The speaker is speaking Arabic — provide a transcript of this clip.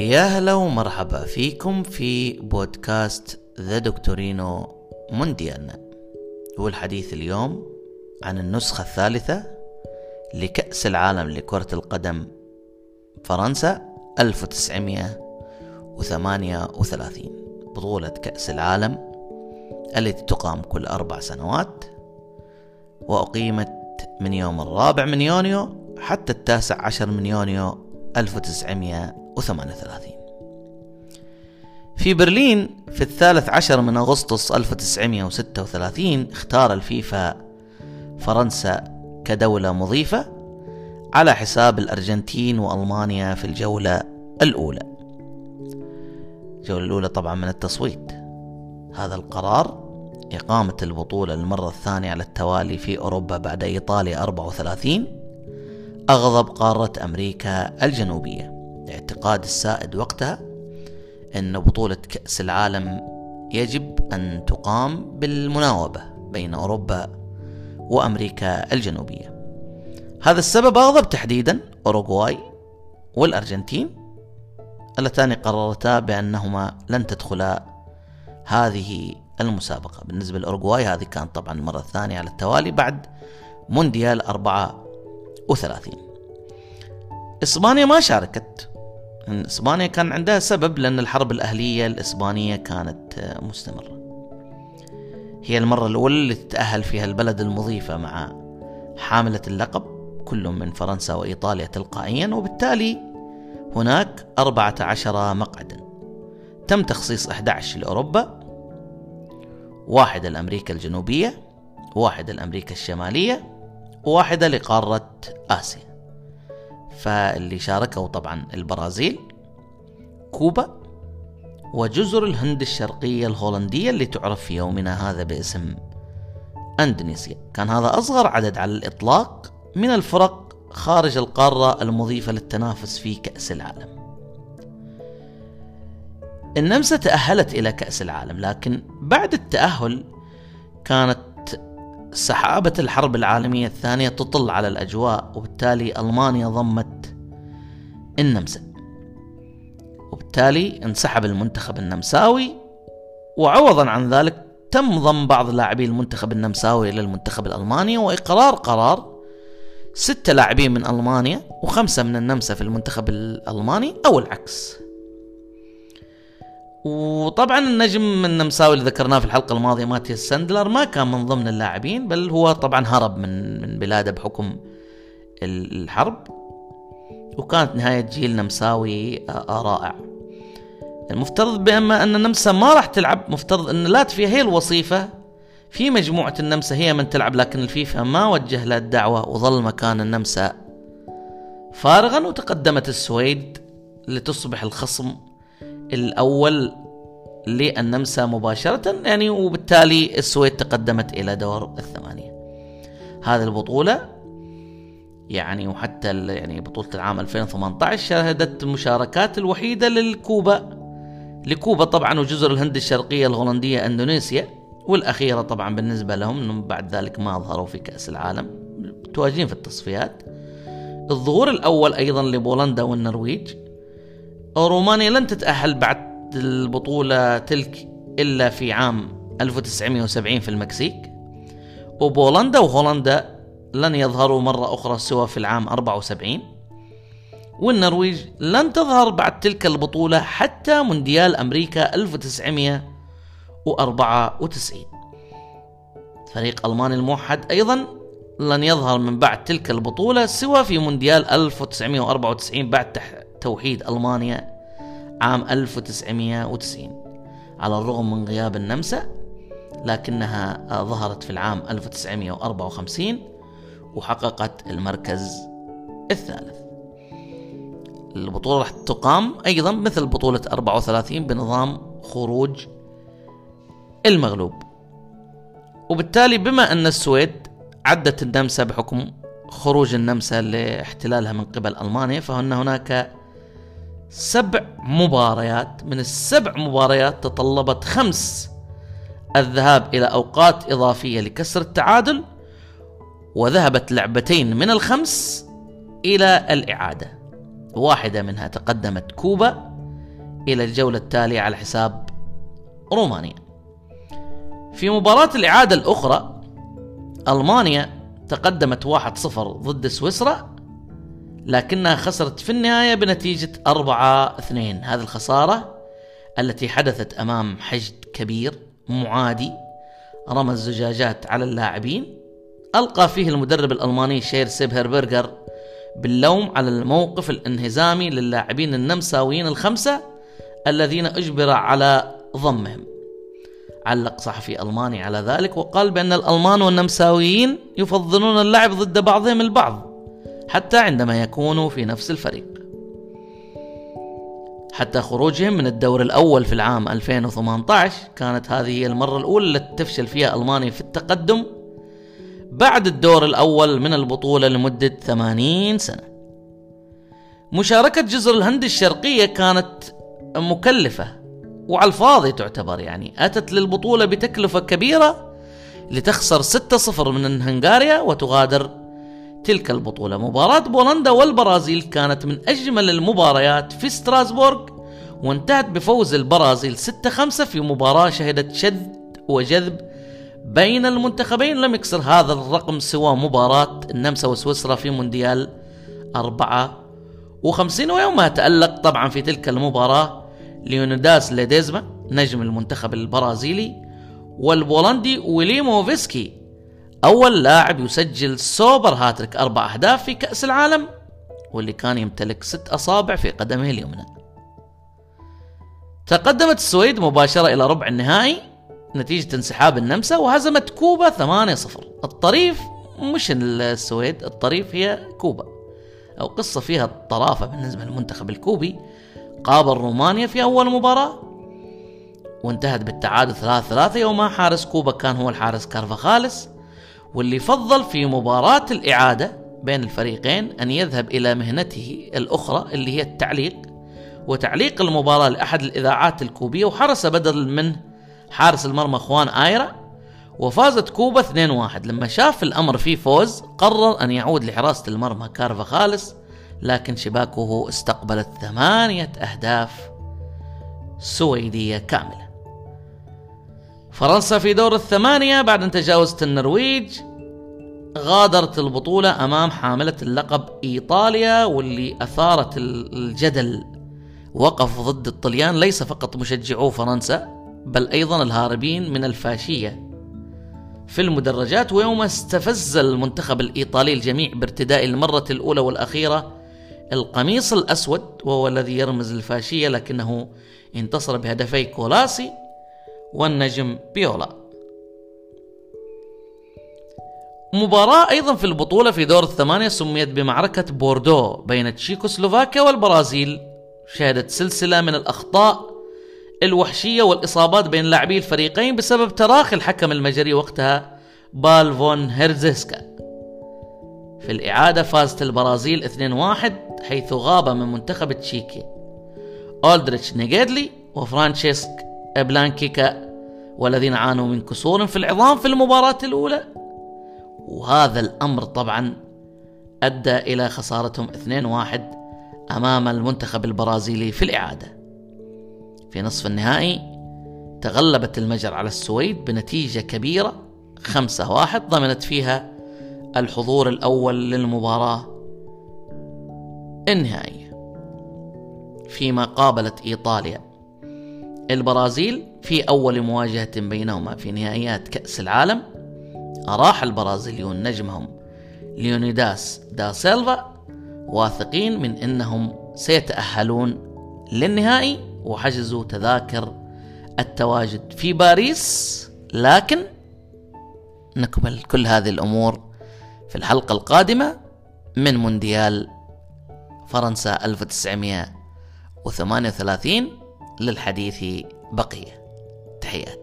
يا هلا ومرحبا فيكم في بودكاست ذا دكتورينو مونديالنا والحديث اليوم عن النسخة الثالثة لكأس العالم لكرة القدم فرنسا 1938 بطولة كأس العالم التي تقام كل أربع سنوات وأقيمت من يوم الرابع من يونيو حتى التاسع عشر من يونيو 1938 في برلين في الثالث عشر من أغسطس 1936 اختار الفيفا فرنسا كدولة مضيفة على حساب الأرجنتين وألمانيا في الجولة الأولى. الجولة الأولى طبعا من التصويت. هذا القرار إقامة البطولة المرة الثانية على التوالي في أوروبا بعد إيطاليا 34 أغضب قارة أمريكا الجنوبية. الاعتقاد السائد وقتها أن بطولة كأس العالم يجب أن تقام بالمناوبة بين أوروبا وأمريكا الجنوبية. هذا السبب أغضب تحديدا أوروغواي والأرجنتين اللتان قررتا بأنهما لن تدخلا هذه المسابقة. بالنسبة لأوروغواي هذه كانت طبعا المرة الثانية على التوالي بعد مونديال 34 إسبانيا ما شاركت إسبانيا كان عندها سبب لأن الحرب الأهلية الإسبانية كانت مستمرة. هي المرة الأولى اللي تتأهل فيها البلد المضيفة مع حاملة اللقب كل من فرنسا وإيطاليا تلقائيا وبالتالي هناك 14 مقعدا. تم تخصيص 11 لأوروبا واحدة لأمريكا الجنوبية واحدة لأمريكا الشمالية وواحدة لقارة آسيا. فاللي شاركوا طبعا البرازيل كوبا وجزر الهند الشرقية الهولندية اللي تعرف في يومنا هذا باسم أندونيسيا. كان هذا أصغر عدد على الإطلاق من الفرق خارج القارة المضيفة للتنافس في كأس العالم. النمسا تأهلت إلى كأس العالم لكن بعد التأهل كانت سحابة الحرب العالمية الثانية تطل على الأجواء وبالتالي ألمانيا ضمت النمسا. وبالتالي انسحب المنتخب النمساوي وعوضا عن ذلك تم ضم بعض لاعبي المنتخب النمساوي إلى المنتخب الألماني وإقرار قرار ستة لاعبين من ألمانيا وخمسة من النمسا في المنتخب الألماني أو العكس. وطبعا النجم النمساوي اللي ذكرناه في الحلقة الماضية ماتياس ساندلر ما كان من ضمن اللاعبين بل هو طبعا هرب من من بلاده بحكم الحرب. وكانت نهاية جيل نمساوي رائع. المفترض بما أن النمسا ما راح تلعب مفترض أن لاتفيا هي الوصيفة. في مجموعة النمسا هي من تلعب لكن الفيفا ما وجه لها الدعوة وظل مكان النمسا. فارغا وتقدمت السويد لتصبح الخصم الأول للنمسا مباشرة يعني وبالتالي السويد تقدمت إلى دور الثمانية. هذه البطولة يعني وحتى يعني بطولة العام 2018 شهدت المشاركات الوحيدة للكوبا. لكوبا طبعا وجزر الهند الشرقية الهولندية إندونيسيا والأخيرة طبعا بالنسبة لهم أنهم بعد ذلك ما ظهروا في كأس العالم متواجدين في التصفيات. الظهور الأول أيضا لبولندا والنرويج. رومانيا لن تتأهل بعد البطولة تلك إلا في عام 1970 في المكسيك. وبولندا وهولندا لن يظهروا مرة أخرى سوى في العام 74 والنرويج لن تظهر بعد تلك البطولة حتى مونديال أمريكا 1994 فريق ألماني الموحد أيضا لن يظهر من بعد تلك البطولة سوى في مونديال 1994 بعد توحيد ألمانيا عام 1990 على الرغم من غياب النمسا لكنها ظهرت في العام 1954 وحققت المركز الثالث. البطولة راح تقام أيضا مثل بطولة 34 بنظام خروج المغلوب. وبالتالي بما أن السويد عدت النمسا بحكم خروج النمسا لاحتلالها من قبل ألمانيا فهن هناك سبع مباريات. من السبع مباريات تطلبت خمس الذهاب إلى أوقات إضافية لكسر التعادل. وذهبت لعبتين من الخمس إلى الإعادة. واحدة منها تقدمت كوبا إلى الجولة التالية على حساب رومانيا. في مباراة الإعادة الأخرى ألمانيا تقدمت 1-0 ضد سويسرا لكنها خسرت في النهاية بنتيجة 4-2 هذه الخسارة التي حدثت أمام حشد كبير معادي رمى الزجاجات على اللاعبين ألقى فيه المدرب الألماني شير سيبهربرجر باللوم على الموقف الانهزامي للاعبين النمساويين الخمسة الذين أجبر على ضمهم. علق صحفي ألماني على ذلك وقال بأن الألمان والنمساويين يفضلون اللعب ضد بعضهم البعض حتى عندما يكونوا في نفس الفريق. حتى خروجهم من الدور الأول في العام 2018 كانت هذه هي المرة الأولى التي تفشل فيها ألمانيا في التقدم بعد الدور الأول من البطولة لمدة 80 سنة. مشاركة جزر الهند الشرقية كانت مكلفة وعلى الفاضي تعتبر يعني. أتت للبطولة بتكلفة كبيرة لتخسر 6-0 من هنغاريا وتغادر تلك البطولة. مباراة بولندا والبرازيل كانت من أجمل المباريات في ستراسبورغ وانتهت بفوز البرازيل 6-5 في مباراة شهدت شد وجذب بين المنتخبين لم يكسر هذا الرقم سوى مباراة النمسا وسويسرا في مونديال 54 ويومها تألق طبعا في تلك المباراة ليونيداس ليديزما نجم المنتخب البرازيلي والبولندي ويليموفسكي. أول لاعب يسجل سوبر هاتريك أربع أهداف في كأس العالم واللي كان يمتلك ست أصابع في قدمه اليمنى. تقدمت السويد مباشرة إلى ربع النهائي. نتيجة انسحاب النمسا وهزمت كوبا 8-0 الطريف مش السويد الطريف هي كوبا. أو قصة فيها الطرافة بالنسبة للمنتخب الكوبي. قابل رومانيا في أول مباراة وانتهت بالتعادل 3-3 يوم حارس كوبا كان هو الحارس كارفاخالس واللي فضل في مباراة الإعادة بين الفريقين أن يذهب إلى مهنته الأخرى اللي هي التعليق. وتعليق المباراة لأحد الإذاعات الكوبية وحرس بدل منه حارس المرمى خوان آيرا وفازت كوبا 2-1 لما شاف الأمر فيه فوز قرر أن يعود لحراسة المرمى كارفا خالص لكن شباكه استقبلت ثمانية أهداف سويدية كاملة. فرنسا في دور الثمانية بعد أن تجاوزت النرويج غادرت البطولة أمام حاملة اللقب إيطاليا واللي أثارت الجدل وقف ضد الطليان ليس فقط مشجعو فرنسا بل أيضا الهاربين من الفاشية. في المدرجات ويوم استفز المنتخب الإيطالي الجميع بارتداء للمرة الأولى والأخيرة القميص الأسود وهو الذي يرمز للفاشية لكنه انتصر بهدفي كولاوسي والنجم بيولا. مباراة أيضا في البطولة في دور الثمانية سميت بمعركة بوردو بين تشيكوسلوفاكيا والبرازيل. شهدت سلسلة من الأخطاء الوحشية والإصابات بين لاعبي الفريقين بسبب تراخي الحكم المجري وقتها بالفون هيرزيسكا. في الإعادة فازت البرازيل 2-1 حيث غاب من منتخب تشيكي. أولدريتش نيجيدلي وفرانشيسك بلانكيكا والذين عانوا من كسور في العظام في المباراة الأولى. وهذا الأمر طبعا أدى إلى خسارتهم 2-1 أمام المنتخب البرازيلي في الإعادة. في نصف النهائي تغلبت المجر على السويد بنتيجة كبيرة خمسة واحد ضمنت فيها الحضور الأول للمباراة النهائية. فيما قابلت إيطاليا البرازيل في أول مواجهة بينهما في نهائيات كأس العالم أراح البرازيليون نجمهم ليونيداس دا سيلفا واثقين من أنهم سيتأهلون للنهائي. وحجزوا تذاكر التواجد في باريس لكن نكمل كل هذه الأمور في الحلقة القادمة من مونديال فرنسا 1938 للحديث بقية. تحياتي.